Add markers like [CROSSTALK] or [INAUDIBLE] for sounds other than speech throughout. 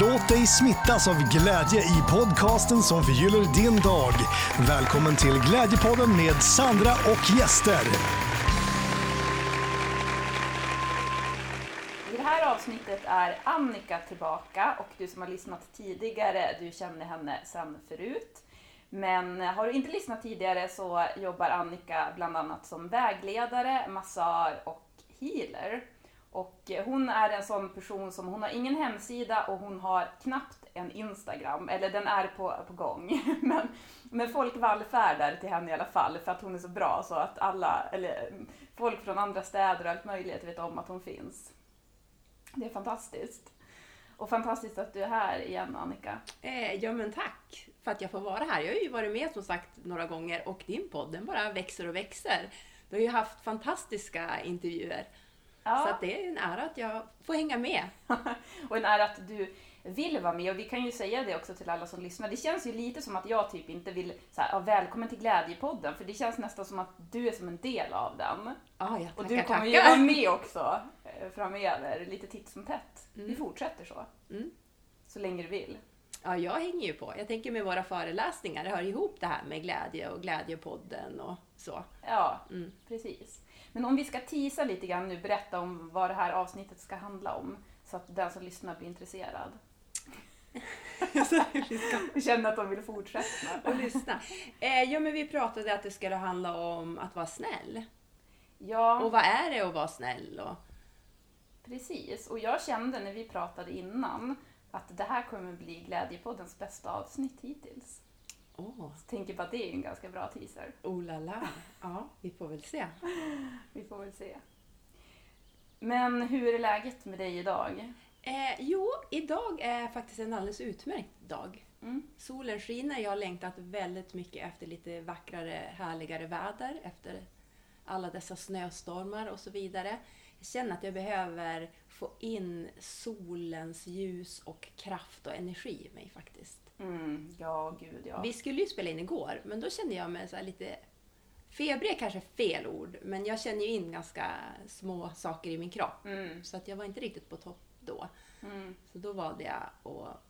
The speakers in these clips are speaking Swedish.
Låt dig smittas av glädje i podcasten som förgyller din dag. Välkommen till Glädjepodden med Sandra och gäster. I det här avsnittet är Annika tillbaka och du som har lyssnat tidigare, du känner henne sedan förut. Men har du inte lyssnat tidigare så jobbar Annika bland annat som vägledare, massör och healer. Och eh, hon är en sån person som, hon har ingen hemsida och hon har knappt en Instagram, eller den är på, på gång. [LAUGHS] Men, men folk vallfärdar till henne i alla fall för att hon är så bra så att alla, eller folk från andra städer och allt möjligt vet om att hon finns. Det är fantastiskt. Och fantastiskt att du är här igen Annika. Eh, ja men tack för att jag får vara här. Jag har ju varit med som sagt några gånger och din podd den bara växer och växer. Du har ju haft fantastiska intervjuer. Ja. Så det är en ära att jag får hänga med. [LAUGHS] och en ära att du vill vara med. Och vi kan ju säga det också till alla som lyssnar. Det känns ju lite som att jag typ inte vill så här, "Ja, välkommen till Glädjepodden. För det känns nästan som att du är som en del av den. Ah, ja, Och du kommer ju vara med [LAUGHS] också eh, framöver, lite titt som tätt. Vi Mm. fortsätter så. Mm. Så länge du vill. Ja, jag hänger ju på. Jag tänker med våra föreläsningar, det hör ihop det här med glädje och glädjepodden och så. Ja, Mm. precis. Men om vi ska teasa lite grann nu, berätta om vad det här avsnittet ska handla om. Så att den som lyssnar blir intresserad. [LAUGHS] Känner att de vill fortsätta. och lyssna. Eh, ja, men vi pratade att det skulle handla om att vara snäll. Ja, Och vad är det att vara snäll? Och, precis. Och jag kände när vi pratade innan att det här kommer bli Glädjepoddens bästa avsnitt hittills. Så tänker bara att det är en ganska bra teaser. oh la la. Ja, vi får väl se. [LAUGHS] Vi får väl se. Men hur är läget med dig idag? Eh, jo, idag är faktiskt en alldeles utmärkt dag. Mm. Solen skiner, jag har längtat väldigt mycket efter lite vackrare, härligare väder efter alla dessa snöstormar och så vidare. Jag känner att jag behöver få in solens ljus och kraft och energi i mig faktiskt. Mm, ja, gud ja. Vi skulle ju spela in igår, men då kände jag mig så lite febrig är kanske fel ord, men jag känner ju in ganska små saker i min kropp. Mm, Så att jag var inte riktigt på topp då. mm, Så då valde jag att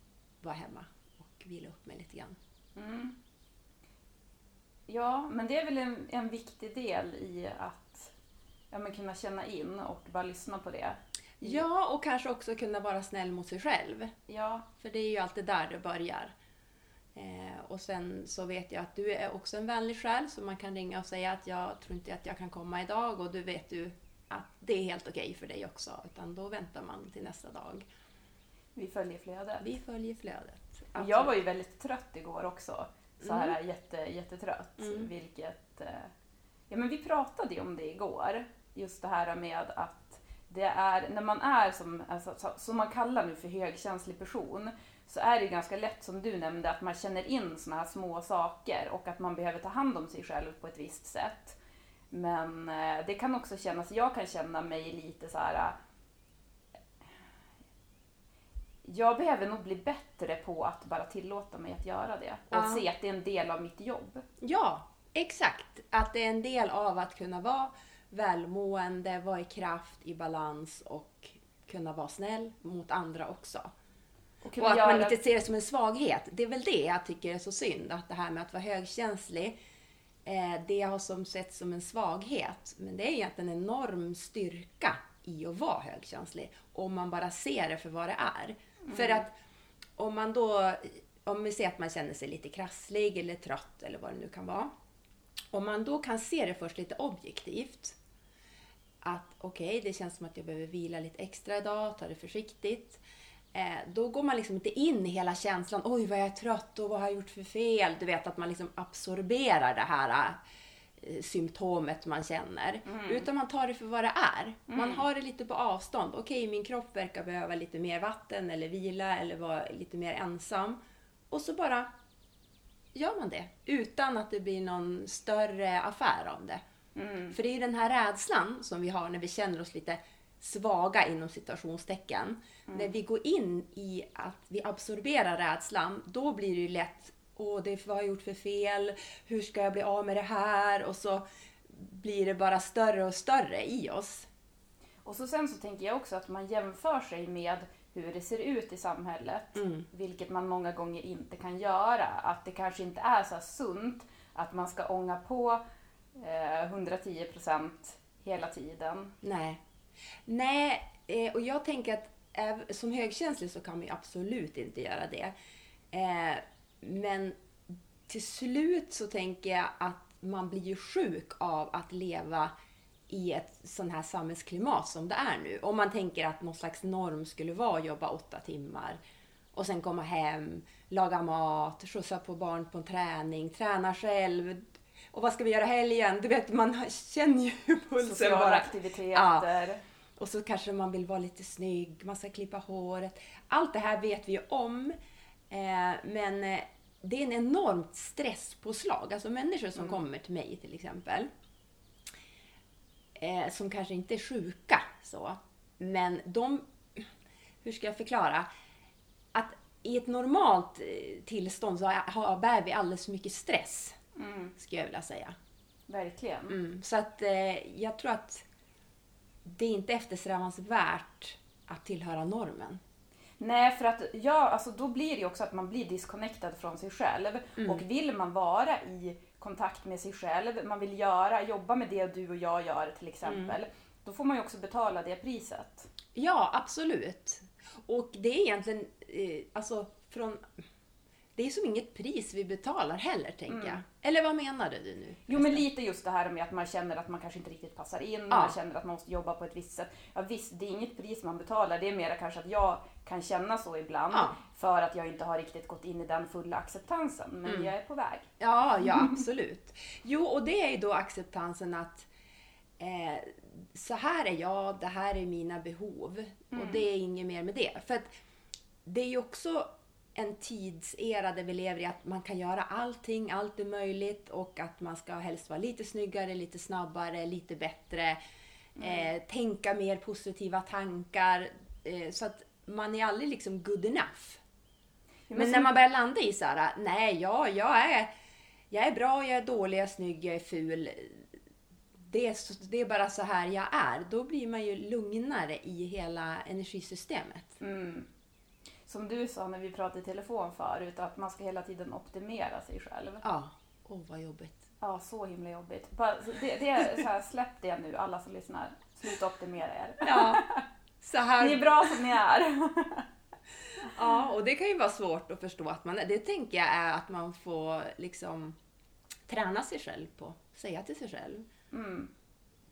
vara hemma och vila upp mig lite grann. mm. Ja, men det är väl en, en viktig del i att ja, men kunna känna in och bara lyssna på det. Ja, och kanske också kunna vara snäll mot sig själv. Ja, För det är ju alltid där det börjar. Eh, och sen så vet jag att du är också en vänlig själ så man kan ringa och säga att jag tror inte att jag kan komma idag och du vet du att det är helt okej för dig också. Utan då väntar man till nästa dag. vi följer flödet. Vi följer flödet. Och Jag var ju väldigt trött igår också. Så här Mm. jätte, jättetrött. Mm. Vilket... eh, Ja men vi pratade ju om det igår. Just det här med att det är, när man är som, alltså, så- som man kallar nu för högkänslig person, så är det ganska lätt som du nämnde att man känner in såna här små saker och att man behöver ta hand om sig själv på ett visst sätt. Men eh, det kan också kännas, jag kan känna mig lite så här. eh, Jag behöver nog bli bättre på att bara tillåta mig att göra det och Ja. se att det är en del av mitt jobb. Ja, exakt. Att det är en del av att kunna vara välmående, vara i kraft, i balans och kunna vara snäll mot andra också. Och, Och att man göra- inte ser det som en svaghet. Det är väl det jag tycker är så synd. Att det här med att vara högkänslig, eh, det har som sett som en svaghet. Men det är egentligen en enorm styrka i att vara högkänslig. Om man bara ser det för vad det är. För att om man då, om vi säger att man känner sig lite krasslig eller trött eller vad det nu kan vara. Om man då kan se det först lite objektivt. Att okej, det känns som att jag behöver vila lite extra idag, ta det försiktigt. Eh, då går man liksom inte in i hela känslan, oj vad jag är trött och vad har jag gjort för fel? Du vet att man liksom absorberar det här eh, symptomet man känner. Utan man tar det för vad det är. Man har det lite på avstånd. Okej, min kropp verkar behöva lite mer vatten eller vila eller vara lite mer ensam. Och så bara gör man det. Utan att det blir någon större affär av det. Mm. För det är ju den här rädslan som vi har när vi känner oss lite svaga inom citationstecken. När vi går in i att vi absorberar rädslan, då blir det ju lätt Åh, det är vad har jag gjort för fel? Hur ska jag bli av med det här? Och så blir det bara större och större i oss. Och så sen så tänker jag också att man jämför sig med hur det ser ut i samhället. Mm. Vilket man många gånger inte kan göra. Att det kanske inte är så sunt att man ska ånga på Eh, 110 procent hela tiden. Nej. Nej, eh, och jag tänker att som högkänslig så kan man ju absolut inte göra det. Eh, men till slut så tänker jag att man blir ju sjuk av att leva i ett sånt här samhällsklimat som det är nu. Om man tänker att någon slags norm skulle vara att jobba åtta timmar och sen komma hem, laga mat, skjutsa på barn på en träning, träna själv. Och vad ska vi göra helgen? Du vet, man känner ju [LAUGHS] pulsen Sociala bara. aktiviteter. Och så kanske man vill vara lite snygg, man ska klippa håret. Allt det här vet vi ju om. Eh, men eh, det är en enormt stresspåslag. Alltså människor som kommer till mig till exempel. Eh, som kanske inte är sjuka så. Men de, hur ska jag förklara? Att i ett normalt eh, tillstånd så har, har bär vi alldeles för mycket stress. Mm, Skulle jag vilja säga. verkligen. Mm, så att eh, jag tror att det är inte eftersträvansvärt att tillhöra normen. Nej, för att ja, alltså då blir det ju också att man blir disconnectad från sig själv. Mm. Och vill man vara i kontakt med sig själv, man vill göra, jobba med det du och jag gör till exempel, Mm. då får man ju också betala det priset. Ja, absolut. Och det är egentligen, eh, alltså från... Det är som inget pris vi betalar heller, tänker jag. Eller vad menade du nu? Jo men lite just det här med att man känner att man kanske inte riktigt passar in, man känner att man måste jobba på ett visst sätt. Ja visst, det är inget pris man betalar, det är mer kanske att jag kan känna så ibland Ja. för att jag inte har riktigt gått in i den fulla acceptansen. Men Mm. jag är på väg. Ja, ja [LAUGHS] absolut. Jo, och det är ju då acceptansen att eh, så här är jag, det här är mina behov och det är inget mer med det. För att det är ju också en tidsera där vi lever i att man kan göra allting, allt är möjligt och att man ska helst vara lite snyggare, lite snabbare, lite bättre. Eh, tänka mer positiva tankar. Eh, så att man är aldrig liksom good enough. men Men när man börjar landa i så här, nej, ja, jag är, jag är bra, jag är dålig, jag är snygg, jag är ful. Det är, så, det är bara så här jag är. Då blir man ju lugnare i hela energisystemet. Mm. Som du sa när vi pratade i telefon förut, att man ska hela tiden optimera sig själv. Ja. Åh, vad jobbigt. Ja, så himla jobbigt. Bara, det, det är så här, släpp det nu, alla som lyssnar. Sluta optimera er. Ja, så Ni är här. bra som ni är. [LAUGHS] Ja, och det kan ju vara svårt att förstå att man Det tänker jag är att man får liksom träna sig själv på. Säga till sig själv. Mm.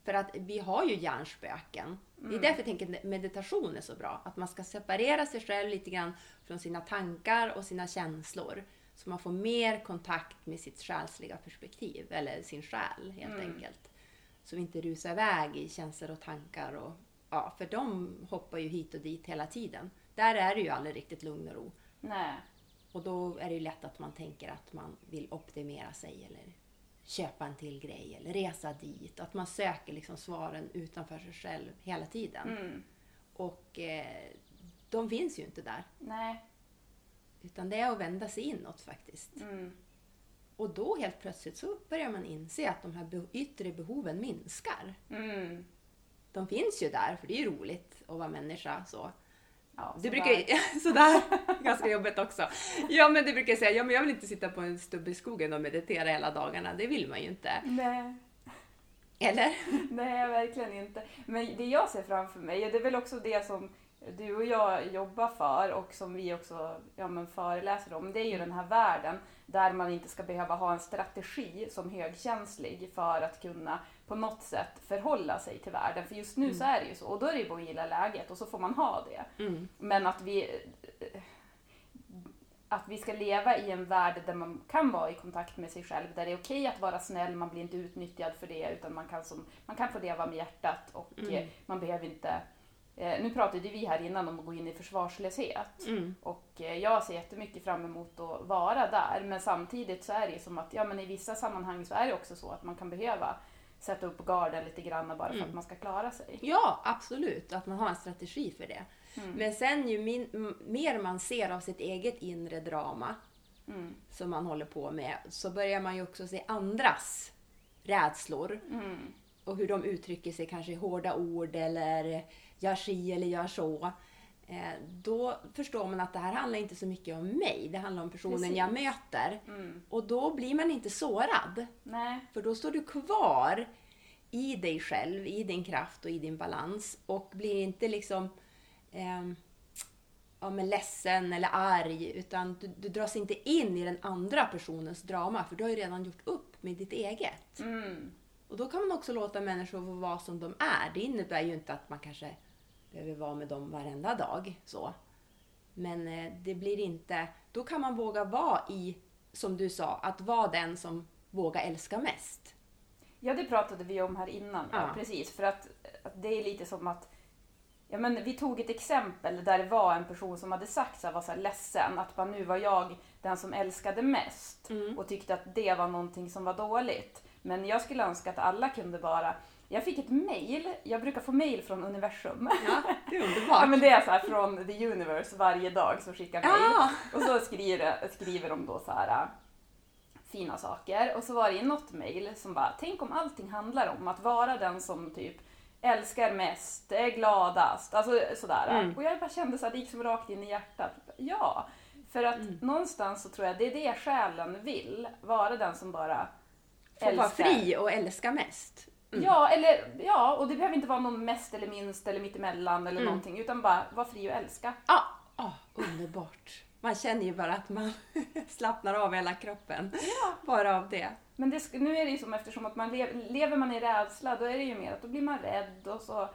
För att vi har ju hjärnspöken. Det är därför jag tänker att meditation är så bra. Att man ska separera sig själv lite grann från sina tankar och sina känslor. Så man får mer kontakt med sitt själsliga perspektiv, eller sin själ helt enkelt. Så vi inte rusar iväg i känslor och tankar. Och, ja, för de hoppar ju hit och dit hela tiden. Där är det ju aldrig riktigt lugn och ro. Nej. Och då är det ju lätt att man tänker att man vill optimera sig eller köpa en till grej eller resa dit. Att man söker liksom svaren utanför sig själv hela tiden. Mm. Och eh, de finns ju inte där. Nej. Utan det är att vända sig inåt faktiskt. Mm. Och då helt plötsligt så börjar man inse att de här yttre behoven minskar. Mm. De finns ju där, för det är ju roligt att vara människa. Så. Ja, Du brukar ju, [LAUGHS] sådär, ganska jobbigt också. Ja men du brukar säga, ja men jag vill inte sitta på en stubbe i skogen och meditera hela dagarna. Det vill man ju inte. Nej. Eller? [LAUGHS] Nej, verkligen inte. Men det jag ser framför mig, det är väl också det som du och jag jobbar för och som vi också ja, men föreläser om. Det är ju den här världen där man inte ska behöva ha en strategi som högkänslig för att kunna på något sätt förhålla sig till världen. För just nu så är det ju så och då är det ju bara att gilla läget och så får man ha det. Mm. Men att vi att vi ska leva i en värld där man kan vara i kontakt med sig själv, där det är okej att vara snäll, man blir inte utnyttjad för det, utan man kan, som, man kan få leva med hjärtat och Mm. eh, man behöver inte... Eh, nu pratade vi här innan om att gå in i försvarslöshet Mm. och eh, jag ser jättemycket fram emot att vara där, men samtidigt så är det ju som att ja, men i vissa sammanhang så är det också så att man kan behöva sätta upp garden lite grann bara för Mm. att man ska klara sig. Ja, absolut. Att man har en strategi för det. Mm. Men sen ju min, mer man ser av sitt eget inre drama Mm. som man håller på med så börjar man ju också se andras rädslor Mm. och hur de uttrycker sig kanske i hårda ord eller gör si eller gör så. Eh, då förstår man att det här handlar inte så mycket om mig. Det handlar om personen Precis. jag möter. Mm. Och då blir man inte sårad. Nej. För då står du kvar i dig själv, i din kraft och i din balans och blir inte liksom eh, ja, men ledsen eller arg utan du, du dras inte in i den andra personens drama för du har ju redan gjort upp med ditt eget. Mm. Och då kan man också låta människor få vara som de är. Det innebär ju inte att man kanske behöver vara med dem varenda dag. Så. Men eh, det blir inte... Då kan man våga vara i, som du sa, att vara den som vågar älska mest. Ja, det pratade vi om här innan. Ja. Ja. Precis, för att, att det är lite som att Ja, men vi tog ett exempel där det var en person som hade sagt så här, var så här ledsen att bara, nu var jag den som älskade mest Mm. och tyckte att det var någonting som var dåligt. Men jag skulle önska att alla kunde vara jag fick ett mail, jag brukar få mail från universum. Ja, det är [LAUGHS] Ja, underbart. men det är så här från the universe varje dag som skickar mail. Ja. Och så skriver, skriver de då så här äh, fina saker. Och så var det något mail som bara, tänk om allting handlar om att vara den som typ älskar mest, är gladast, alltså sådär. Mm. Och jag bara kände så här, det gick som rakt in i hjärtat. Ja, för att Mm. någonstans så tror jag det är det själen vill, vara den som bara Få vara älskar. fri och älska mest. Mm. Ja, eller, ja, och det behöver inte vara någon mest eller minst eller mittemellan eller Mm. någonting, utan bara vara fri och älska. Ja, ah, underbart. Man känner ju bara att man [LAUGHS] slappnar av hela kroppen. Bara av det. Men det, nu är det ju som eftersom att man lever, lever man i rädsla, då är det ju mer att då blir man rädd och så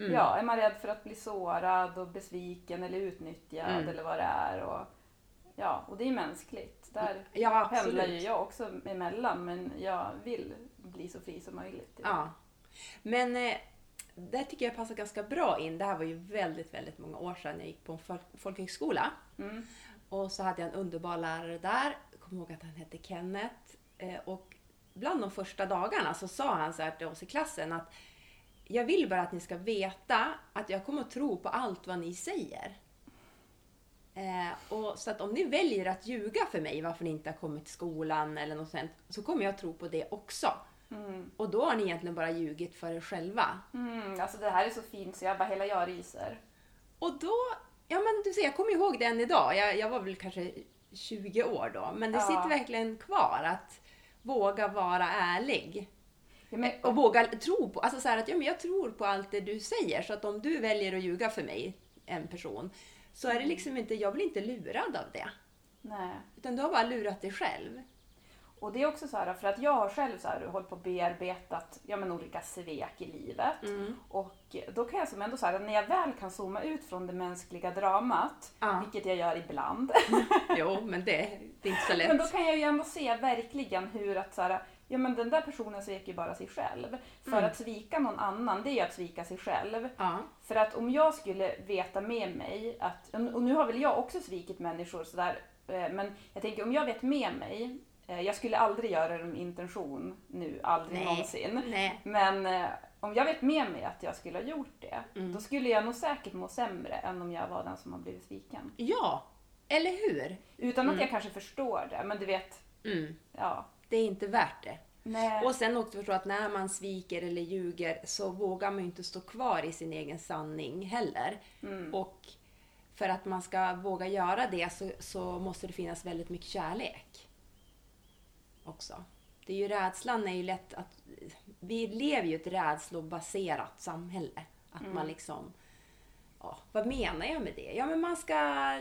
Mm. ja, är man rädd för att bli sårad och besviken eller utnyttjad Mm. eller vad det är. Och, ja, och det är mänskligt. Där Ja, pendlar ju jag också emellan, men jag vill bli så fri som möjligt. Ja. Men eh, det tycker jag passar ganska bra in. Det här var ju väldigt, väldigt många år sedan jag gick på en folk, folkhögskola. Mm. Och så hade jag en underbar lärare där. Jag kommer ihåg att han hette Kenneth. Eh, och bland de första dagarna så sa han så här till oss i klassen att jag vill bara att ni ska veta att jag kommer att tro på allt vad ni säger. Eh, och så att om ni väljer att ljuga för mig varför ni inte har kommit till skolan eller något sånt så kommer jag tro på det också. Mm. Och då har ni egentligen bara ljugit för er själva. Mm, alltså det här är så fint så jag bara, hela jag ryser. Och då, ja men du ser, jag kommer ihåg det än idag. Jag, jag var väl kanske 20 år då. Men det Ja. sitter verkligen kvar att våga vara ärlig. Ja, men, Och våga tro på, alltså så att ja, men jag tror på allt det du säger. Så att om du väljer att ljuga för mig, en person, så är det liksom inte, jag blir inte lurad av det. nej. Utan du har bara lurat dig själv. Och det är också så här, för att jag har själv så här, hållit på och bearbetat ja, men olika svek i livet. Mm. Och då kan jag som ändå så här, när jag väl kan zooma ut från det mänskliga dramat, Ja. vilket jag gör ibland, Jo, men det, det är inte så [LAUGHS] men då lätt. kan jag ju ändå se verkligen hur att så här, ja men den där personen svek ju bara sig själv. För Mm. att svika någon annan, det är ju att svika sig själv. Ja. För att om jag skulle veta med mig att, och nu har väl jag också svikit människor sådär, eh, men jag tänker om jag vet med mig, jag skulle aldrig göra det med intention nu, aldrig Nej. någonsin. Nej. Men eh, om jag vet med mig att jag skulle ha gjort det, Mm. då skulle jag nog säkert må sämre än om jag var den som har blivit sviken. Ja, eller hur? Utan att Mm. jag kanske förstår det, men du vet, Mm. ja. Det är inte värt det. Nej. Och sen också förstå att när man sviker eller ljuger så vågar man ju inte stå kvar i sin egen sanning heller. Mm. Och för att man ska våga göra det så, så måste det finnas väldigt mycket kärlek. Också. Det är ju rädslan är ju lätt att... Vi lever ju i ett rädslobaserat samhälle. Att Mm. man liksom... Ja, vad menar jag med det? Ja, men man ska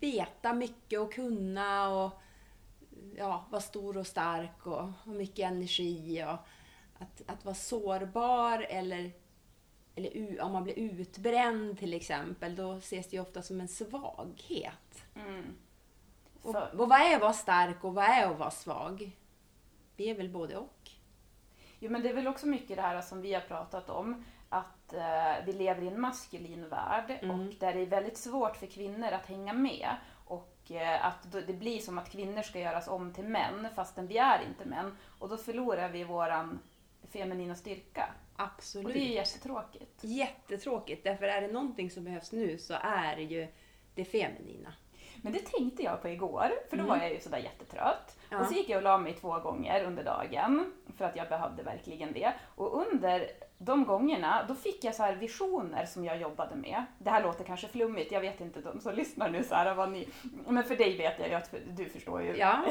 veta mycket och kunna och ja, vara stor och stark och ha mycket energi. Och att, att vara sårbar eller, eller om man blir utbränd till exempel, då ses det ju ofta som en svaghet. Mm. Och, och vad är att vara stark och vad är att vara svag? Vi är väl både och. Jo, men det är väl också mycket det här som vi har pratat om, att eh, vi lever i en maskulin värld Mm. och där det är väldigt svårt för kvinnor att hänga med. Och eh, att det blir som att kvinnor ska göras om till män, fastän vi är inte män. Och då förlorar vi våran feminina styrka. Absolut. Och det är ju jättetråkigt. Jättetråkigt, därför är det någonting som behövs nu så är det ju det feminina. Men det tänkte jag på igår, för då var jag ju sådär jättetrött. Ja. Och så gick jag och la mig två gånger under dagen, för att jag behövde verkligen det. Och under de gångerna, då fick jag så här visioner som jag jobbade med. Det här låter kanske flummigt, jag vet inte de som lyssnar nu så här, vad ni... Men för dig vet jag ju att du förstår ju Ja.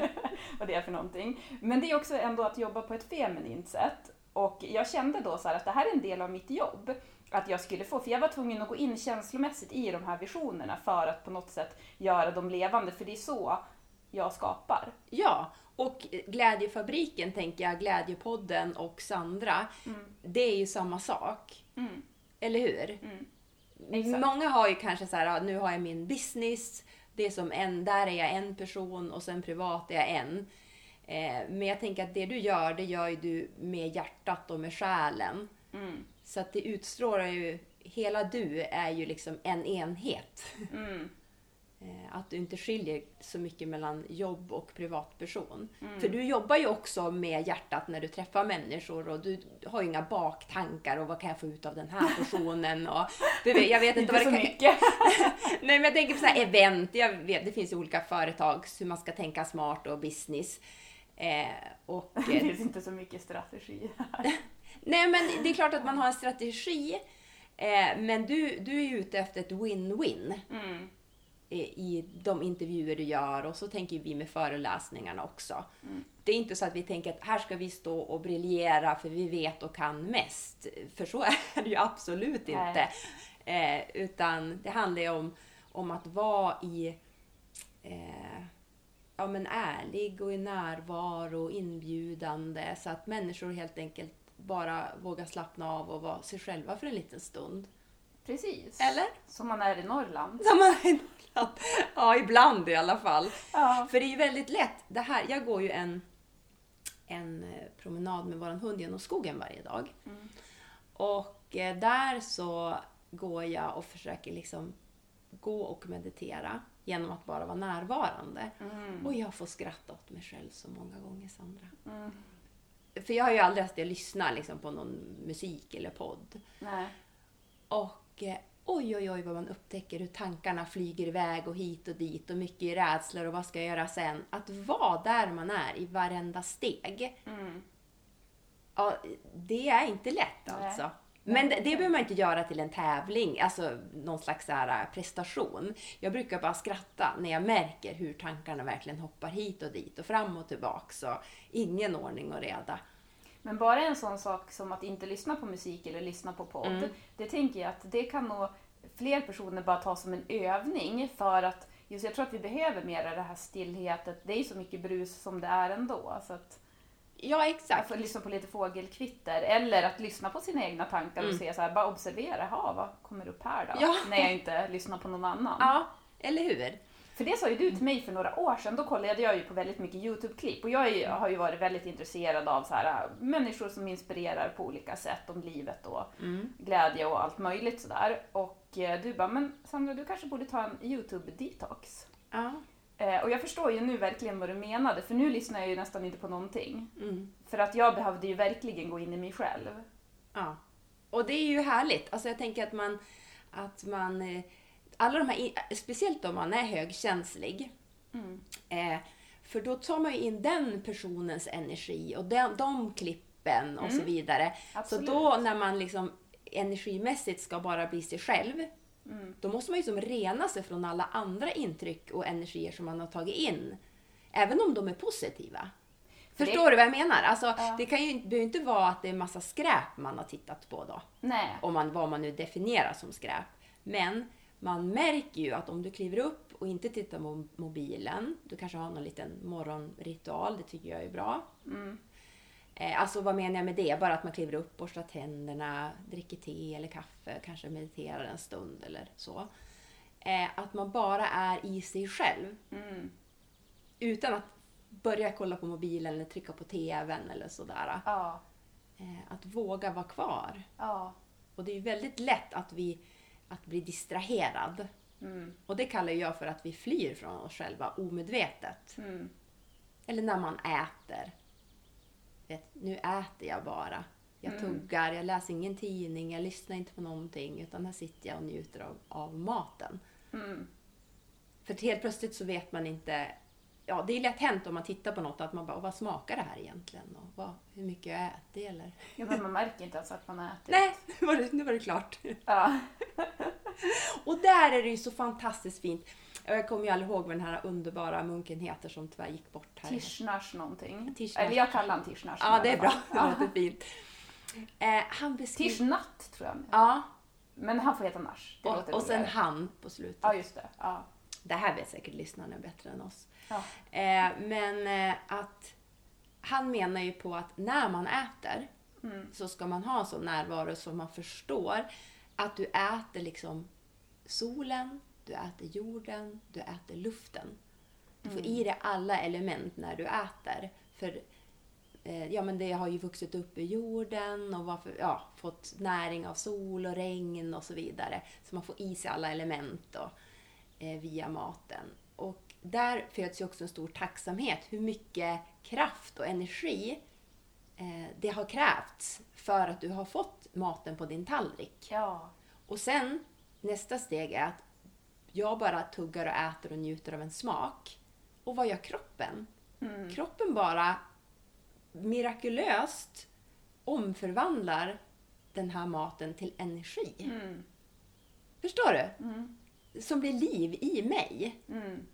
[LAUGHS] vad det är för någonting. Men det är också ändå att jobba på ett feminint sätt. Och jag kände då så att det här är en del av mitt jobb. Att jag skulle få, för jag var tvungen att gå in känslomässigt i de här visionerna för att på något sätt göra dem levande, för det är så jag skapar. Ja, och Glädjefabriken tänker jag, Glädjepodden och Sandra, det är ju samma sak. Mm. Eller hur? Exakt. Många har ju kanske så här, nu har jag min business, det är som en, där är jag en person och sen privat är jag en. Eh, men jag tänker att det du gör, det gör ju du med hjärtat och med själen. Mm. Så att det utstrålar ju, hela du är ju liksom en enhet. Mm. Eh, Att du inte skiljer så mycket mellan jobb och privatperson. Mm. För du jobbar ju också med hjärtat när du träffar människor och du har ju inga baktankar och vad kan jag få ut av den här personen och [LAUGHS] vet, jag vet inte Inte vad det så kan... mycket. [LAUGHS] Nej men jag tänker på så här event, jag vet det finns ju olika företag hur man ska tänka smart och business. Eh, och, Det finns inte så mycket strategi. [LAUGHS] nej men det är klart att man har en strategi. Eh, men du, du är ute efter ett win-win Mm. i i de intervjuer du gör och så tänker vi med föreläsningarna också. Mm. Det är inte så att vi tänker att här ska vi stå och briljera för vi vet och kan mest. För så [LAUGHS] är det ju absolut inte. Eh, utan det handlar ju om, om att vara i eh, ja, men ärlig och i närvaro och inbjudande så att människor helt enkelt bara vågar slappna av och vara sig själva för en liten stund. Precis. Eller? Som man är i Norrland. Som man är i Norrland. Ja, ibland i alla fall. Ja. För det är ju väldigt lätt. Det här, jag går ju en, en eh, promenad med våran hund genom skogen varje dag. Mm. Och eh, där så går jag och försöker liksom gå och meditera genom att bara vara närvarande. Mm. Och jag får skratta åt mig själv så många gånger, Sandra. Mm. För jag har ju aldrig att jag lyssnar liksom på någon musik eller podd. Nej. Och eh, oj, oj, oj vad man upptäcker hur tankarna flyger iväg och hit och dit och mycket rädslor och vad ska jag göra sen? Att vara där man är i varenda steg, Mm. ja, det är inte lätt Nej. Men det, det behöver man inte göra till en tävling, alltså någon slags här eh, prestation. Jag brukar bara skratta när jag märker hur tankarna verkligen hoppar hit och dit och fram och tillbaks och ingen ordning och reda. Men bara en sån sak som att inte lyssna på musik eller lyssna på podd. Mm. Det tänker jag att det kan nog fler personer bara ta som en övning för att just jag tror att vi behöver mer av det här stillhetet. Det är ju så mycket brus som det är ändå. Så att Ja, att exakt. få lyssna på lite fågelkvitter eller att lyssna på sina egna tankar och Mm. se så här, bara observera, ha vad kommer upp här då? Ja. När jag inte lyssnar på någon annan. Ja, eller hur? För det sa ju du till mig för några år sedan, då kollade jag ju på väldigt mycket YouTube-klipp och jag ju- har ju varit väldigt intresserad av så här, människor som inspirerar på olika sätt om livet och Mm. glädje och allt möjligt sådär. Och eh, du bara, men Sandra du kanske borde ta en YouTube-detox. Ja. Eh, och jag förstår ju nu verkligen vad du menade, för nu lyssnar jag ju nästan inte på någonting. Mm. För att jag behövde ju verkligen gå in i mig själv. Ja. Och det är ju härligt. Alltså jag tänker att man, att man eh, alla de här, speciellt om man är högkänslig, Mm. eh, för då tar man ju in den personens energi och den, de klippen och så Mm. vidare. Absolut. Så då när man liksom energimässigt ska bara bli sig själv, Mm. då måste man ju som rena sig från alla andra intryck och energier som man har tagit in. Även om de är positiva. För Förstår det- du vad jag menar? Alltså, Ja. Det kan ju, det behöver inte vara att det är massa skräp man har tittat på då. Nej. Om man, vad man nu definierar som skräp. Men man märker ju att om du kliver upp och inte tittar på mobilen, du kanske har någon liten morgonritual, det tycker jag är bra. Mm. Eh, alltså vad menar jag med det? Bara att man kliver upp, borstar tänderna, dricker te eller kaffe, kanske mediterar en stund eller så. Eh, att man bara är i sig själv Mm. utan att börja kolla på mobilen eller trycka på TVn eller sådär. Ja. Eh, att våga vara kvar. Ja. Och det är ju väldigt lätt att, vi, att bli distraherad. Mm. Och det kallar jag för att vi flyr från oss själva omedvetet. Mm. Eller när man äter. Vet, nu äter jag bara. Jag Mm. tuggar, jag läser ingen tidning, jag lyssnar inte på någonting. Utan här sitter jag och njuter av, av maten. Mm. För helt plötsligt så vet man inte... Ja, det är lätt hänt om man tittar på något att man bara, vad smakar det här egentligen? Och vad, hur mycket jag ätit eller? Ja, men man märker inte ens att man har ätit. Nej, nu var det, nu var det klart. Ja. [LAUGHS] Och där är det ju så fantastiskt fint. Jag kommer ju aldrig ihåg vad den här underbara munken heter som tyvärr gick bort här. Tischnash någonting. Tischnash. Eller jag kallar honom Tischnash. Ja, det är bra. Det låter fint. Eh, han beskriver... Tischnatt tror jag. Ja, Men han får heta Nash. Det och, låter och sen roligare. han på slutet. Ja, just det. Ja. Det här vet säkert lyssnarna bättre än oss. Ja. Eh, men eh, att han menar ju på att när man äter Mm. så ska man ha en sån närvaro så man förstår att du äter liksom solen, du äter jorden, du äter luften. Du får i dig alla element när du äter. För eh, ja, men det har ju vuxit upp i jorden och varför, ja, fått näring av sol och regn och så vidare. Så man får i sig alla element då, eh, via maten. Och där föds ju också en stor tacksamhet. Hur mycket kraft och energi eh, det har krävts för att du har fått maten på din tallrik. ja. Och sen nästa steg är att jag bara tuggar och äter och njuter av en smak. Och vad gör kroppen? Mm. Kroppen bara mirakulöst omförvandlar den här maten till energi. Mm. Förstår du? Mm. Som blir liv i mig. Mm.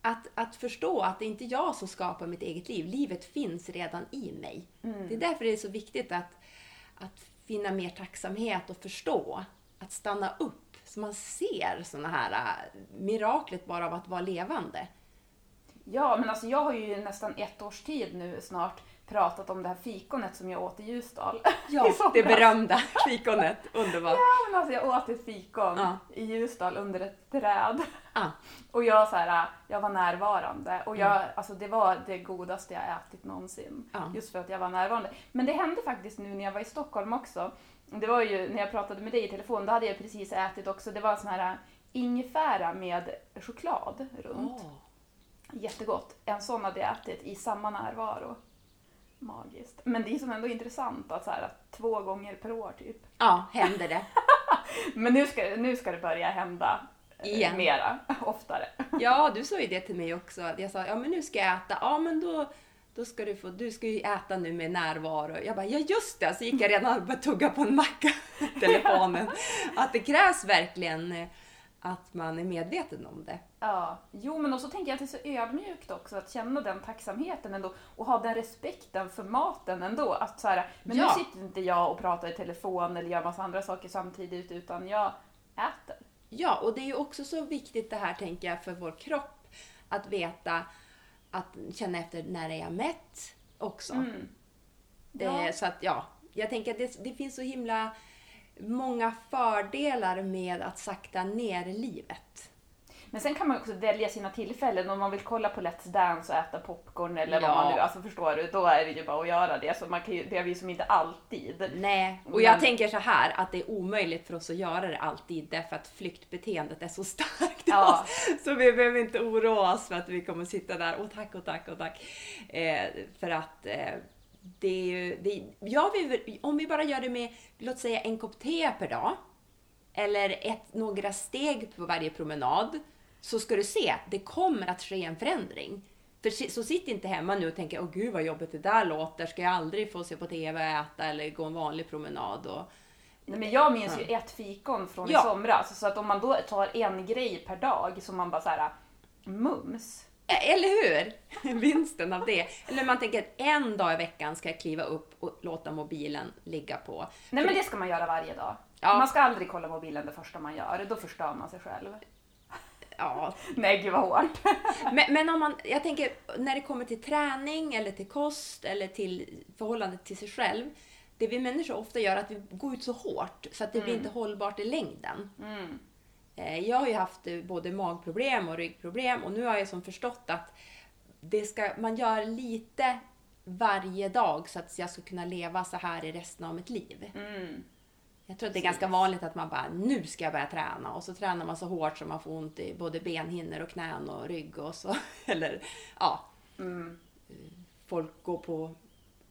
Att, att förstå att det är inte jag som skapar mitt eget liv. Livet finns redan i mig. Mm. Det är därför det är så viktigt att, att finna mer tacksamhet och förstå. Att stanna upp så man ser såna här äh, miraklet bara av att vara levande. Ja, men alltså jag har ju nästan ett års tid nu snart pratat om det här fikonet som jag åt i Ljusdal. [LAUGHS] Somras. det berömda fikonet. Underbart. Ja, men alltså jag åt ett fikon Ja. i Ljusdal under ett träd. Ah, [LAUGHS] Och jag, så här, jag var närvarande och jag, alltså det var det godaste jag ätit någonsin. Ja. Just för att jag var närvarande. Men det hände faktiskt nu när jag var i Stockholm också. Det var ju när jag pratade med dig i telefon, då hade jag precis ätit också, det var sån här ingefära med choklad runt. åh. Jättegott. En sån hade jag ätit i samma närvaro. Magiskt. Men det är som ändå intressant att, så här, att två gånger per år typ. Ja, händer det. [LAUGHS] Men nu ska, nu ska det börja hända eh, Igen. mera, [LAUGHS] oftare. Ja, du sa ju det till mig också. Jag sa, ja men nu ska jag äta. Ja men då, då ska du få, du ska ju äta nu med närvaro. Jag bara, ja just det! Så gick jag redan och började tugga på en macka [LAUGHS] telefonen. [LAUGHS] Att det krävs verkligen eh, att man är medveten om det. Ja, jo men också tänker jag att det är så ödmjukt också att känna den tacksamheten ändå och ha den respekten för maten ändå. Att så här, men Ja. nu sitter inte jag och pratar i telefon eller gör massa andra saker samtidigt utan jag äter. Ja, och det är ju också så viktigt det här tänker jag för vår kropp. Att veta, att känna efter när är jag mätt också. Mm. Ja. Eh, Så att ja, jag tänker att det, det finns så himla många fördelar med att sakta ner livet. Men sen kan man också välja sina tillfällen. Om man vill kolla på Let's Dance och äta popcorn eller vad Ja. man nu, alltså förstår du, då är det ju bara att göra det. Så man kan ju, det är vi som inte alltid. Nej, och jag Men- tänker så här att det är omöjligt för oss att göra det alltid därför att flyktbeteendet är så starkt Ja. oss. [LAUGHS] Så vi behöver inte oroa oss för att vi kommer sitta där och tack och tack och tack. Eh, för att eh, det är ju, det, jag vill, om vi bara gör det med, låt säga en kopp te per dag. Eller ett, några steg på varje promenad. Så ska du se, det kommer att ske en förändring. För så sitt inte hemma nu och tänk, åh gud vad jobbigt det där låter, ska jag aldrig få se på TV och äta eller gå en vanlig promenad? Och... Nej, men jag minns ju ett fikon från Ja. i somras. Så att om man då tar en grej per dag som man bara så här mums. Eller hur? [LAUGHS] Vinsten av det. Eller man tänker att en dag i veckan ska jag kliva upp och låta mobilen ligga på. Nej men det ska man göra varje dag. Ja. Man ska aldrig kolla mobilen det första man gör, då förstör man sig själv. Ja. Nej gud vad hårt. [LAUGHS] Men, men om man, jag tänker när det kommer till träning eller till kost eller till förhållandet till sig själv. Det vi människor ofta gör är att vi går ut så hårt så att det blir inte hållbart i längden. Mm. Eh, Jag har ju haft eh, både magproblem och ryggproblem och nu har jag som förstått att det ska, man gör lite varje dag så att jag ska kunna leva så här i resten av mitt liv. Mm. Jag tror att det är ganska vanligt att man bara, nu ska jag börja träna och så tränar man så hårt så man får ont i både benhinnor och knän och rygg och så. [LAUGHS] Eller ja, Mm. folk går på,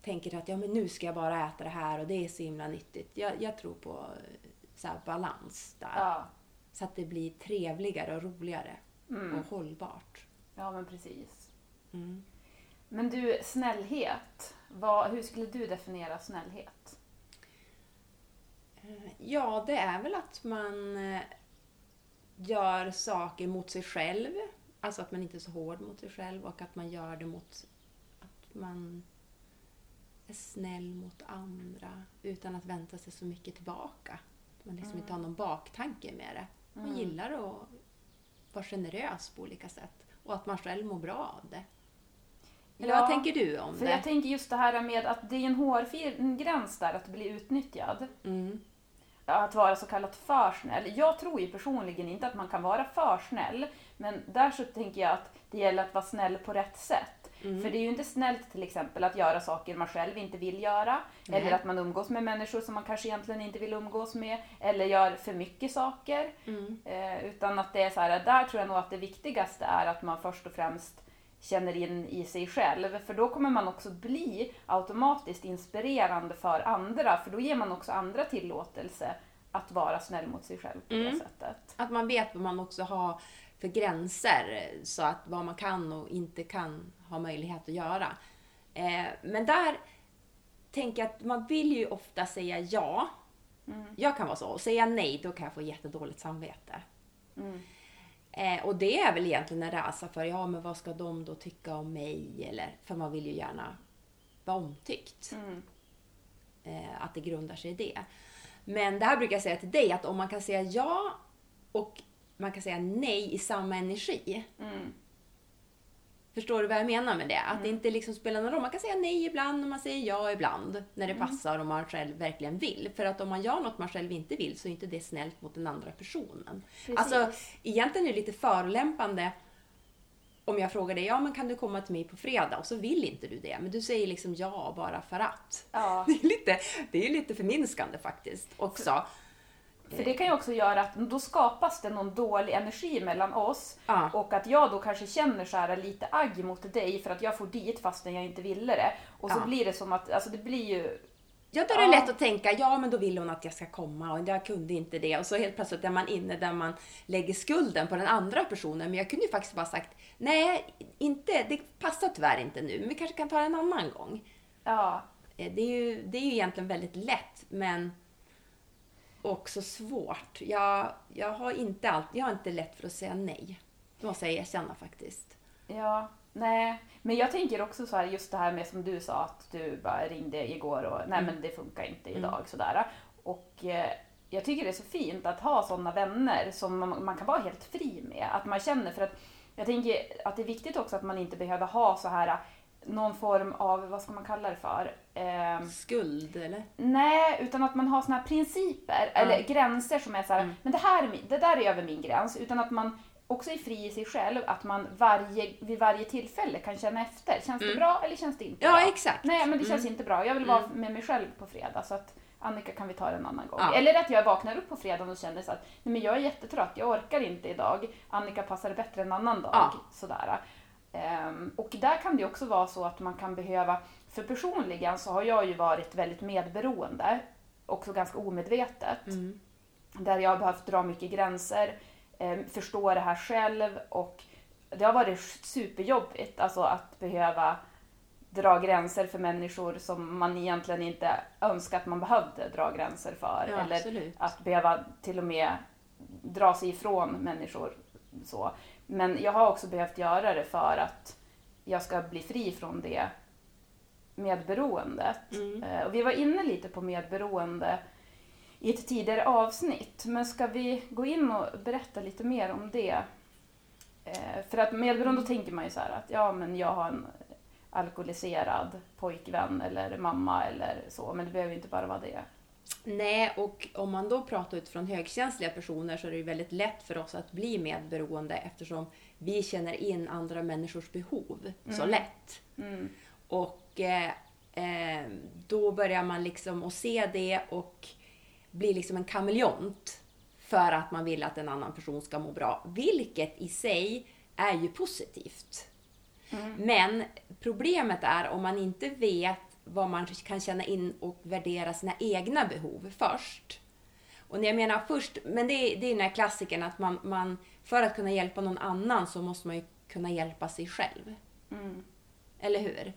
tänker att ja men nu ska jag bara äta det här och det är så himla nyttigt. Jag, jag tror på eh, så här balans där. Ja. Så att det blir trevligare och roligare. Mm. och hållbart. Ja, men precis. Mm. Men du, snällhet. Vad, hur skulle du definiera snällhet? Ja, det är väl att man eh, gör saker mot sig själv. Alltså att man inte är så hård mot sig själv och att man gör det mot att man är snäll mot andra utan att vänta sig så mycket tillbaka. Att man liksom inte har någon baktanke med det. Man Mm. gillar att vara generös på olika sätt och att man själv mår bra av det. Eller Ja, vad tänker du om För det? jag tänker just det här med att det är en hårfin gräns där att bli utnyttjad. Mm. Att vara så kallat för snäll. Jag tror ju personligen inte att man kan vara för snäll. Men där så tänker jag att det gäller att vara snäll på rätt sätt. Mm. För det är ju inte snällt till exempel att göra saker man själv inte vill göra. Nej. Eller att man umgås med människor som man kanske egentligen inte vill umgås med. Eller gör för mycket saker. Mm. Eh, utan att det är så här, där tror jag nog att det viktigaste är att man först och främst känner in i sig själv. För då kommer man också bli automatiskt inspirerande för andra. För då ger man också andra tillåtelse att vara snäll mot sig själv på det Mm. sättet. Att man vet vad man också har för gränser, så att vad man kan och inte kan ha möjlighet att göra. Eh, men där tänker jag att man vill ju ofta säga ja. Mm. Jag kan vara så. Och säga nej, då kan jag få jättedåligt samvete. Mm. Eh, och det är väl egentligen en rädsla för, ja men vad ska de då tycka om mig? Eller, för man vill ju gärna vara omtyckt. Mm. eh, att det grundar sig i det. Men det här brukar jag säga till dig, att om man kan säga ja och man kan säga nej i samma energi. Mm. Förstår du vad jag menar med det? Att det inte liksom spelar någon roll. Man kan säga nej ibland och man säger ja ibland. När det passar och man själv verkligen vill. För att om man gör något man själv inte vill så är inte det snällt mot den andra personen. Precis. Alltså egentligen är det lite förolämpande om jag frågar dig, ja men kan du komma till mig på fredag? Och så vill inte du det. Men du säger liksom ja bara för att. Ja. [LAUGHS] Det är lite, det är lite förminskande faktiskt också. För det kan ju också göra att då skapas det någon dålig energi mellan oss. Ja. Och att jag då kanske känner så här lite agg mot dig för att jag får dit fastän jag inte ville det. Och så Ja. blir det som att, alltså det blir ju... Ja, då är det Ja. lätt att tänka, ja men då vill hon att jag ska komma och jag kunde inte det. Och så helt plötsligt är man inne där man lägger skulden på den andra personen. Men jag kunde ju faktiskt bara sagt, nej, inte, det passar tyvärr inte nu, men vi kanske kan ta det en annan gång. Ja, Eh, Det är ju, det är ju egentligen väldigt lätt, men också svårt. Jag, jag, har inte allt, jag har inte lätt för att säga nej. Det måste jag erkänna faktiskt. ja, nej. Men jag tänker också så här, just det här med som du sa att du bara ringde igår och nej men det funkar inte idag sådär. Och eh, jag tycker det är så fint att ha sådana vänner som man, man kan vara helt fri med. Att man känner, för att jag tänker att det är viktigt också att man inte behöver ha så här någon form av, vad ska man kalla det för? Ehm, Skuld, eller? Nej, utan att man har såna här principer eller gränser som är så här, Mm. men det här det där är över min gräns. Utan att man också är fri i sig själv, att man varje, vid varje tillfälle kan känna efter. Känns det bra eller känns det inte Mm. Ja, bra? exakt. Nej, men det känns Mm. inte bra. Jag vill vara med mig själv på fredag. Så att Annika, kan vi ta det en annan gång? Ja. Eller att jag vaknar upp på fredagen och känner så att nej, men jag är jättetrött, jag orkar inte idag. Annika passar bättre en annan dag. Ja. Sådär. Ehm, och där kan det också vara så att man kan behöva, för personligen så har jag ju varit väldigt medberoende, också ganska omedvetet. Mm. Där jag har behövt dra mycket gränser, eh, förstå det här själv och det har varit superjobbigt alltså att behöva dra gränser för människor som man egentligen inte önskar att man behövde dra gränser för. Ja, eller absolut. att behöva till och med dra sig ifrån människor. Så. Men jag har också behövt göra det för att jag ska bli fri från det medberoendet. Mm. Eh, Och vi var inne lite på medberoende i ett tidigare avsnitt, men ska vi gå in och berätta lite mer om det? Eh, För att medberoende, då tänker man ju så här att ja, men jag har en alkoholiserad pojkvän eller mamma eller så, men det behöver ju inte bara vara det. Nej, och om man då pratar utifrån högkänsliga personer så är det ju väldigt lätt för oss att bli medberoende eftersom vi känner in andra människors behov så lätt. Mm. Och eh, eh, då börjar man liksom att se det och bli liksom en kameleont för att man vill att en annan person ska må bra. Vilket i sig är ju positivt. Men problemet är om man inte vet vad man kan känna in och värdera sina egna behov först. Och när jag menar först, men det är, det är den här klassikern att man, man för att kunna hjälpa någon annan så måste man ju kunna hjälpa sig själv. Mm. Eller hur?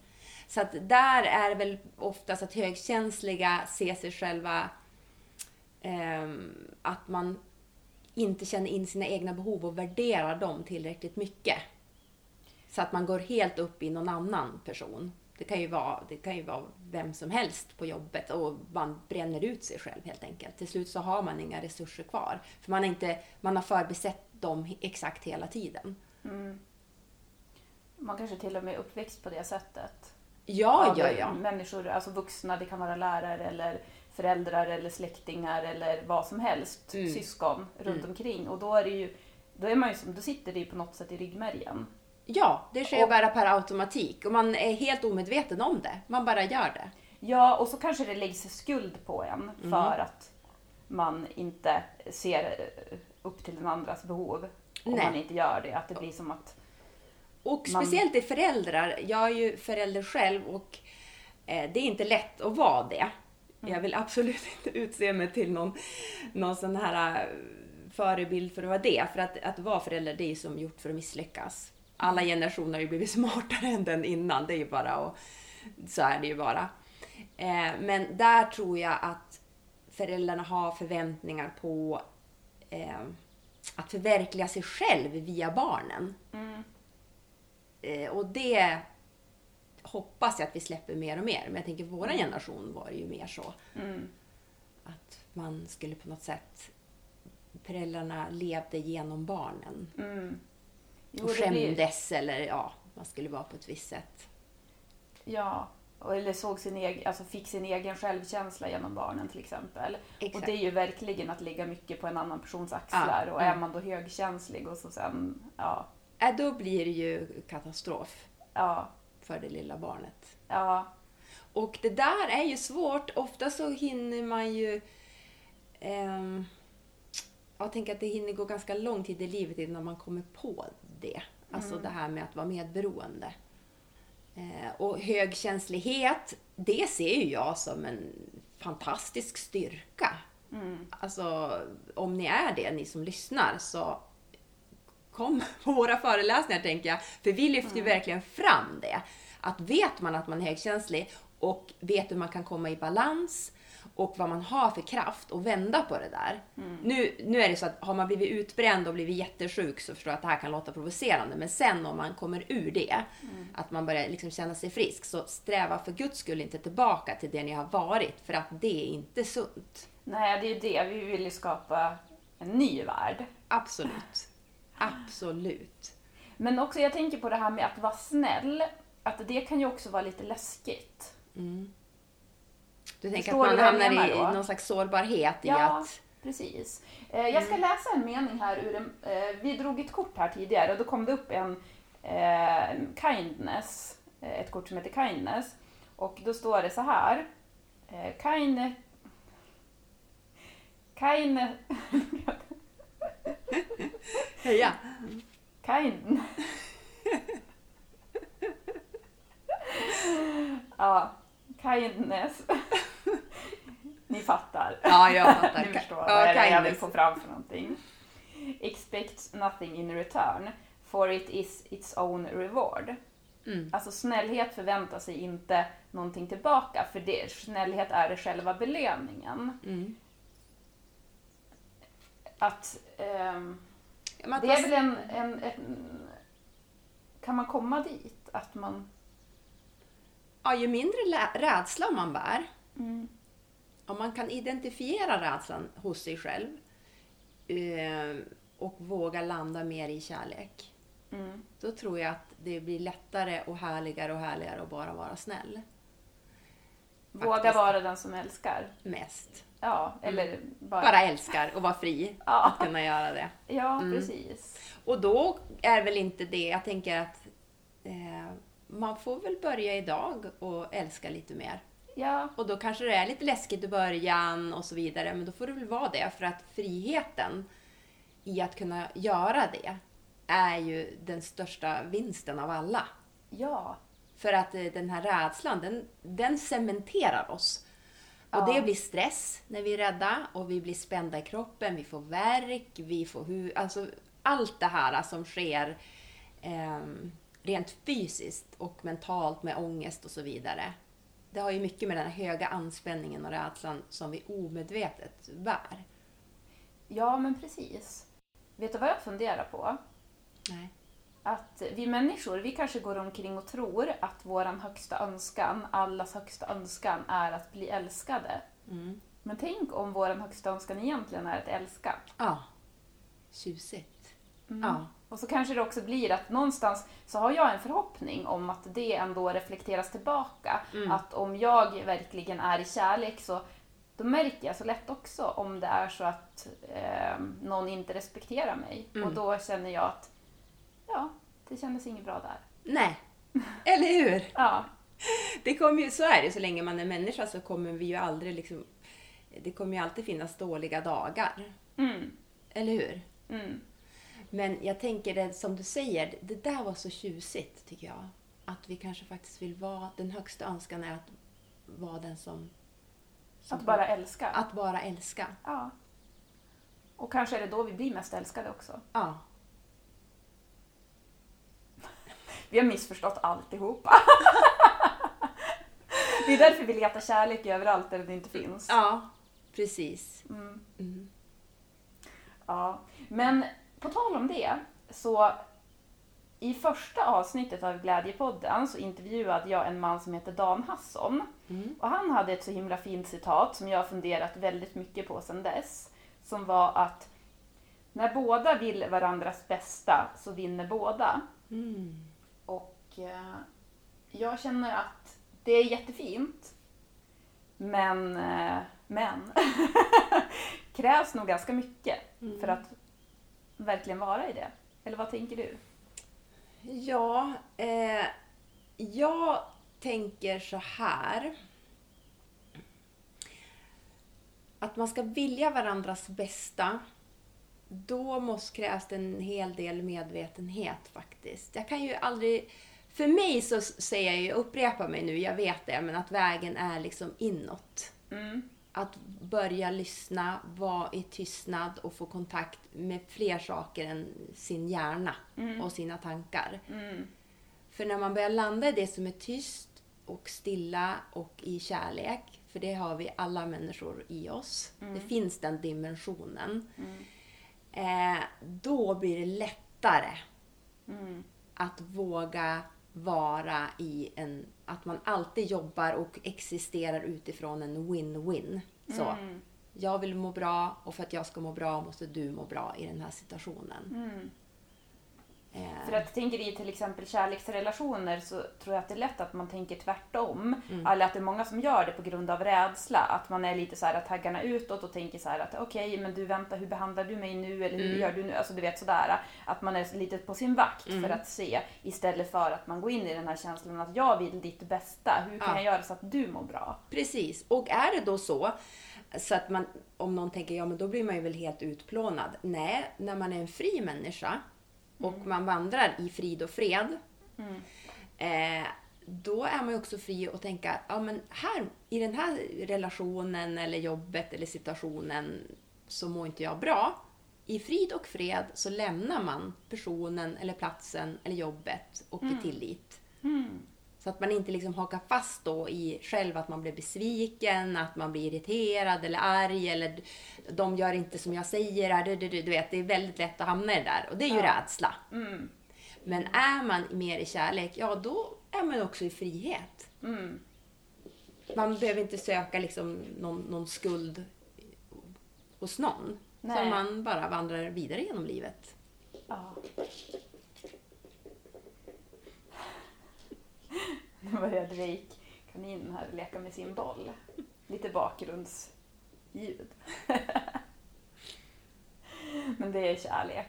Så att där är det väl oftast att högkänsliga ser sig själva ehm, att man inte känner in sina egna behov och värderar dem tillräckligt mycket. Så att man går helt upp i någon annan person. Det kan ju vara, det kan ju vara vem som helst på jobbet och man bränner ut sig själv helt enkelt. Till slut så har man inga resurser kvar. För man, är inte, man har förbisett dem exakt hela tiden. Mm. Man kanske till och med är uppväxt på det sättet. Ja, ja, ja. Människor, alltså vuxna, det kan vara lärare eller föräldrar eller släktingar eller vad som helst, Mm. syskon runt Mm. omkring. Och då är det ju, då är man ju som, då sitter det ju på något sätt i ryggmärgen. Ja, det sker Och- bara per automatik och man är helt omedveten om det. Man bara gör det. Ja, och så kanske det läggs skuld på en Mm. för att man inte ser upp till den andras behov. Om Nej. man inte gör det. Att det blir som att, Och Man- speciellt i föräldrar. Jag är ju förälder själv och eh, det är inte lätt att vara det. Jag vill absolut [LAUGHS] inte utse mig till någon, någon sån här eh, förebild för att vara det. För att, att vara förälder det är som gjort för att misslyckas. Alla generationer har ju blivit [LAUGHS] smartare än den innan. Det är ju bara att, så är det ju bara. Eh, men där tror jag att föräldrarna har förväntningar på eh, att förverkliga sig själv via barnen. mm, Eh, och det hoppas jag att vi släpper mer och mer. Men jag tänker vår generation var ju mer så. mm, Att man skulle på något sätt... Föräldrarna levde genom barnen. mm. Jo, och det blir- skämdes eller ja, man skulle vara på ett visst sätt. Ja, eller såg sin egen, alltså fick sin egen självkänsla genom barnen till exempel. Exakt. Och det är ju verkligen att ligga mycket på en annan persons axlar. Ja, Och är man då högkänslig och så sen, ja, Äh, då blir det ju katastrof ja, för det lilla barnet. ja, Och det där är ju svårt. Ofta så hinner man ju... ehm, jag tänker att det hinner gå ganska lång tid i livet innan man kommer på det. Alltså det här med att vara medberoende. Eh, och högkänslighet, det ser ju jag som en fantastisk styrka. mm, Alltså, om ni är det, ni som lyssnar, så kom [LAUGHS] på våra föreläsningar tänker jag. För vi lyfter ju verkligen fram det. Att vet man att man är högkänslig och vet hur man kan komma i balans och vad man har för kraft att vända på det där. Nu, nu är det så att har man blivit utbränd och blivit jättesjuk så förstår jag att det här kan låta provocerande. Men sen om man kommer ur det, att man börjar liksom känna sig frisk, så sträva för guds skull inte tillbaka till det ni har varit. För att det är inte sunt. Nej, det är ju det. Vi vill ju skapa en ny värld. Absolut. Absolut. Men också, jag tänker på det här med att vara snäll. Att det kan ju också vara lite läskigt. Du tänker Förstår att man hamnar i då? någon slags sårbarhet i Ja, att... precis. Eh, Jag ska läsa en mening här ur en, eh, Vi drog ett kort här tidigare och då kom det upp en eh, kindness, ett kort som heter kindness. Och då står det så här. Kind... Kind... [LAUGHS] Heja! Kind... [LAUGHS] ja, kindness. Ni fattar. Ja, jag fattar. [LAUGHS] Ni förstår Ja, vad jag vill få fram för någonting. Expect nothing in return, for it is its own reward. Mm. Alltså snällhet förväntar sig inte någonting tillbaka, för det, snällhet är det själva belöningen. Mm. Att, ehm, att det är väl en, en, en... Kan man komma dit? Att man... ja, ju mindre rädsla man bär, Mm, om man kan identifiera rädslan hos sig själv eh, och våga landa mer i kärlek, mm, då tror jag att det blir lättare och härligare och härligare att bara vara snäll. våga Faktiskt. vara den som älskar. Mest. Ja, eller bara... Bara älskar och vara fri [LAUGHS] Ja. att kunna göra det. Ja, Mm. precis. Och då är väl inte det, jag tänker att eh, man får väl börja idag och älska lite mer. Ja, Och då kanske det är lite läskigt i början och så vidare, men då får det väl vara det för att friheten i att kunna göra det är ju den största vinsten av alla. ja, För att eh, den här rädslan, den, den cementerar oss. Och Ja. det blir stress när vi är rädda och vi blir spända i kroppen, vi får värk, vi får hu- alltså allt det här som sker ehm, rent fysiskt och mentalt med ångest och så vidare. Det har ju mycket med den höga anspänningen och rädslan som vi omedvetet bär. Ja, men precis. Vet du vad jag funderar på? Nej. Att vi människor, vi kanske går omkring och tror att vår högsta önskan, allas högsta önskan, är att bli älskade. Mm. Men tänk om vår högsta önskan egentligen är att älska. Ja. Tjusigt. Mm. Ja. Och så kanske det också blir att någonstans så har jag en förhoppning om att det ändå reflekteras tillbaka. Mm. Att om jag verkligen är i kärlek så då märker jag så lätt också om det är så att eh, någon inte respekterar mig. Mm. Och då känner jag att ja, det kändes inget bra där. Nej. [LAUGHS] Eller hur? Ja, Det kommer ju, så är det, så länge man är människa så kommer vi ju aldrig liksom... Det kommer ju alltid finnas dåliga dagar. mm, Eller hur? Men jag tänker det som du säger, det där var så tjusigt tycker jag. Att vi kanske faktiskt vill vara, den högsta önskan är att vara den som... som att bara älska. Att bara älska. Ja. Och kanske är det då vi blir mest älskade också. Ja. [LAUGHS] Vi har missförstått alltihopa. [LAUGHS] det är därför vi letar kärlek överallt där det inte finns. Ja, precis. Mm. Mm. Ja, men på tal om det så i första avsnittet av Glädjepodden så intervjuade jag en man som heter Dan Hasson. Mm. Och han hade ett så himla fint citat som jag har funderat väldigt mycket på sedan dess. Som var att när båda vill varandras bästa så vinner båda. Mm. Och eh, jag känner att det är jättefint. Men, eh, men [LAUGHS] krävs nog ganska mycket Mm. för att verkligen vara i det. Eller vad tänker du? Ja, eh, jag tänker så här. Att man ska vilja varandras bästa, då måste krävs det en hel del medvetenhet faktiskt. Jag kan ju aldrig... För mig så säger jag ju, jag upprepar mig nu, jag vet det, men att vägen är liksom inåt. Mm. Att börja lyssna, vara i tystnad och få kontakt med fler saker än sin hjärna Mm. och sina tankar. Mm. För när man börjar landa i det som är tyst och stilla och i kärlek, för det har vi alla människor i oss. Det finns den dimensionen. Mm. Eh, då blir det lättare Mm. att våga vara i en... Att man alltid jobbar och existerar utifrån en win-win. Så. Mm. Jag vill må bra och för att jag ska må bra måste du må bra i den här situationen. Mm. Eh, För att tänker i till exempel kärleksrelationer så tror jag att det är lätt att man tänker tvärtom. Mm. Eller att det är många som gör det på grund av rädsla. Att man är lite så här taggarna utåt och tänker så att okej, men du vänta, hur behandlar du mig nu? Eller hur Mm. gör du nu? Alltså du vet sådär. Att man är lite på sin vakt Mm. för att se. Istället för att man går in i den här känslan att jag vill ditt bästa. Hur kan Ja. jag göra så att du mår bra? Precis. Och är det då så, så att man, om någon tänker, ja men då blir man ju väl helt utplånad. Nej, när man är en fri människa och man vandrar i frid och fred, Mm. eh, då är man ju också fri att tänka, ja men här, i den här relationen eller jobbet eller situationen så mår inte jag bra. I frid och fred så lämnar man personen eller platsen eller jobbet och i tillit. Mm. Så att man inte liksom hakar fast då i själv att man blir besviken, att man blir irriterad eller arg eller de gör inte som jag säger. Du, du, du, du vet, det är väldigt lätt att hamna i det där och det är ju Ja. rädsla. Mm. Men är man mer i kärlek, ja då är man också i frihet. Mm. Man behöver inte söka liksom någon, någon skuld hos någon. Nej. Så man bara vandrar vidare genom livet. Ja. Nu börjar Drake, kaninen här, leka med sin boll. Lite bakgrundsljud. Men det är kärlek.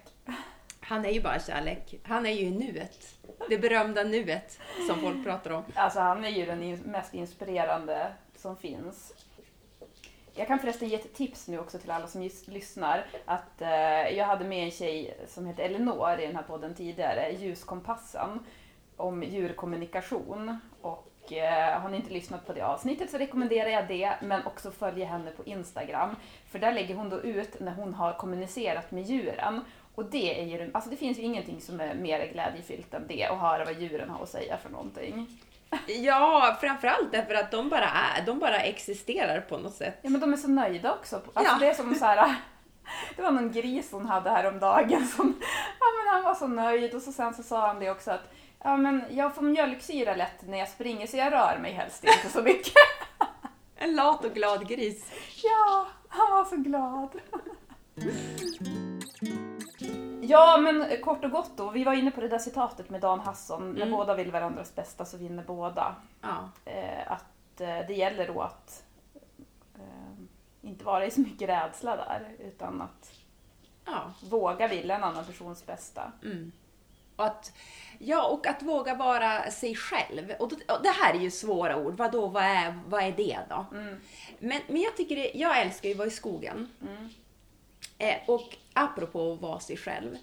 Han är ju bara kärlek. Han är ju i nuet. Det berömda nuet som folk pratar om. Alltså han är ju den mest inspirerande som finns. Jag kan förresten ge ett tips nu också till alla som lyssnar. Att eh, jag hade med en tjej som heter Elinor i den här podden tidigare, Ljuskompassen, om djurkommunikation. Och eh, har ni inte lyssnat på det avsnittet så rekommenderar jag det, men också följa henne på Instagram. För där lägger hon då ut när hon har kommunicerat med djuren. Och det är ju, alltså det finns ju ingenting som är mer glädjefyllt än det, att höra vad djuren har att säga för någonting. [LAUGHS] Ja, framförallt därför att de bara är, de bara existerar på något sätt. Ja men de är så nöjda också. Alltså Ja. det är som så här. [LAUGHS] Det var någon gris hon hade häromdagen som, ja men han var så nöjd och så sen så sa han det också att ja men jag får mjölksyra lätt när jag springer så jag rör mig helst inte så mycket. [LAUGHS] En lat och glad gris. Ja, han var så glad. Ja, men kort och gott då. Vi var inne på det där citatet med Dan Hasson. När Mm. båda vill varandras bästa så vinner båda. Ja. Eh, att eh, det gäller då att eh, inte vara i så mycket rädsla där, utan att ja. våga vilja en annan persons bästa. Mm. Och att, ja, och att våga vara sig själv. Och, då, och det här är ju svåra ord. Vad då, vad är, vad är det då? Mm. Men, men jag tycker det, jag älskar ju att vara i skogen. Mm. Eh, och apropå att vara sig själv.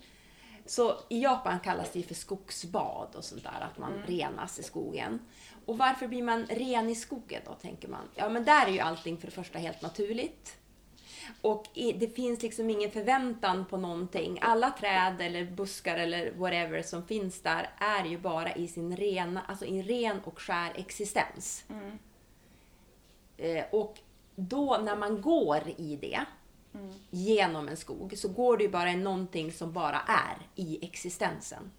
Så i Japan kallas det ju för skogsbad och sånt där, att man renas i skogen. Och varför blir man ren i skogen då, tänker man? Ja, men där är ju allting för det första helt naturligt. Och i- det finns liksom ingen förväntan på någonting. Alla träd eller buskar eller whatever som finns där är ju bara i sin rena, alltså i ren och skär existens. Mm. Eh, och då när man går i det, Mm. genom en skog, så går det ju bara i någonting som bara är i existensen.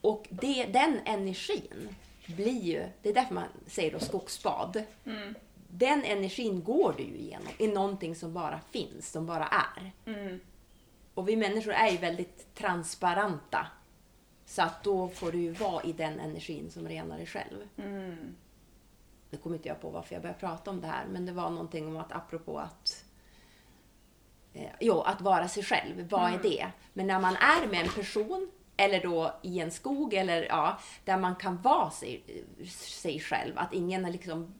Och det, den energin blir ju, det är därför man säger då skogsbad. Mm. Den energin går du ju igenom i någonting som bara finns, som bara är. Mm. Och vi människor är ju väldigt transparenta. Så att då får du ju vara i den energin som renar dig själv. Mm. Nu kommer inte jag på varför jag började prata om det här, men det var någonting om att apropå att eh, Jo, att vara sig själv. Vad är det? Men när man är med en person, eller då i en skog, eller ja, där man kan vara sig, sig själv, att ingen är liksom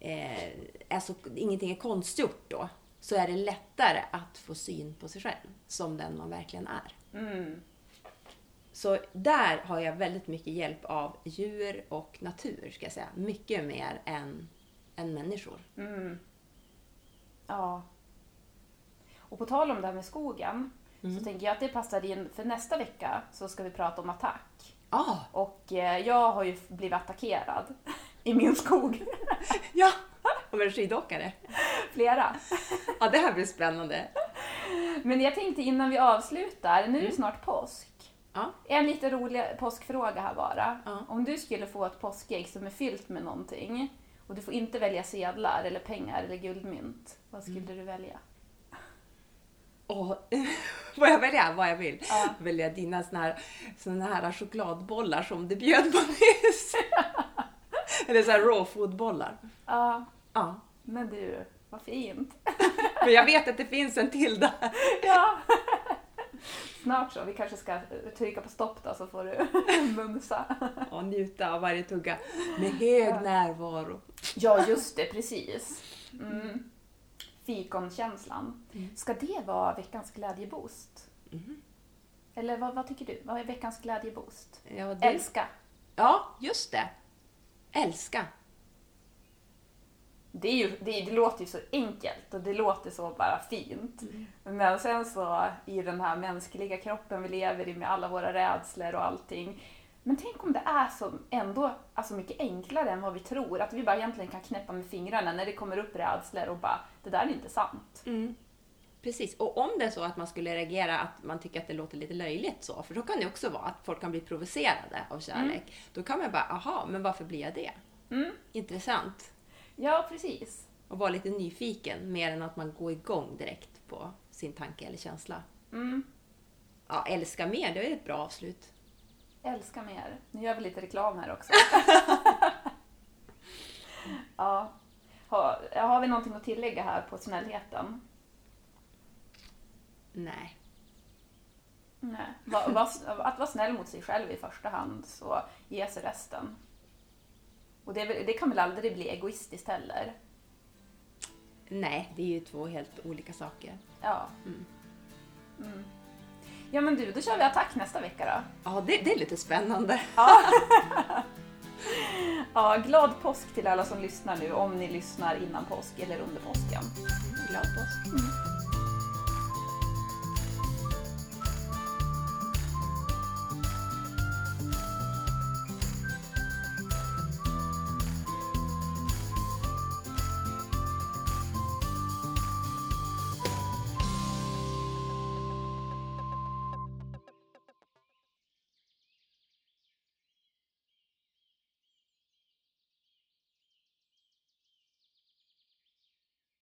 eh, är så, ingenting är konstgjort då, så är det lättare att få syn på sig själv som den man verkligen är. Mm. Så där har jag väldigt mycket hjälp av djur och natur, ska jag säga. Mycket mer än, än människor. Mm. Ja. Och på tal om det här med skogen så tänker jag att det passar in, för nästa vecka så ska vi prata om attack. Ah, Och eh, jag har ju blivit attackerad i min skog. [LAUGHS] ja! Av en skidåkare. Flera. Ja, det här blir spännande. Men jag tänkte innan vi avslutar, nu är det snart påsk. Ja. En lite rolig påskfråga här bara. Ja. Om du skulle få ett påskägg som är fyllt med någonting och du får inte välja sedlar eller pengar eller guldmynt, vad skulle du välja? Och får [LAUGHS] jag välja vad jag vill? Ja. Välja dina såna här, såna här chokladbollar som du bjöd på nyss. Eller så här raw food-bollar. Ja, Ja. men du, vad fint. [LAUGHS] Men jag vet att det finns en till där. Ja. Snart så, vi kanske ska trycka på stopp då så får du [LAUGHS] mumsa. Och njuta av varje tugga med hög Ja. närvaro. Ja, just det, precis. Mm. Fikonkänslan. Ska det vara veckans glädjeboost? Mhm. Eller vad, vad tycker du? Vad är veckans glädjeboost? Ja, det, Älska. ja, just det. Älska. Det, är ju, det, det låter ju så enkelt och det låter så bara fint. Men sen så i den här mänskliga kroppen vi lever i med alla våra rädslor och allting. Men tänk om det är så ändå alltså mycket enklare än vad vi tror. Att vi bara egentligen kan knäppa med fingrarna när det kommer upp rädslor och bara, det där är inte sant. Mm. Precis, och om det är så att man skulle reagera att man tycker att det låter lite löjligt så, för då kan det också vara att folk kan bli provocerade av kärlek. Då kan man bara, aha, men varför blir jag det? Mm. Intressant. Ja, precis. Och vara lite nyfiken, mer än att man går igång direkt på sin tanke eller känsla. Mm. Ja, älska mer, det är ett bra avslut. Älska mer. Nu gör vi lite reklam här också. [LAUGHS] ja. Har, har vi någonting att tillägga här på snällheten? Nej. Nej. Va, va, att vara snäll mot sig själv i första hand, så ge sig resten. Och det, väl- det kan väl aldrig bli egoistiskt heller? Nej, det är ju två helt olika saker. Ja. Mm. Mm. Ja men du, då kör vi attack nästa vecka då. Ja, det, det är lite spännande. Ja, [LAUGHS] Ja, glad påsk till alla som lyssnar nu, om ni lyssnar innan påsk eller under påsken. Glad påsk.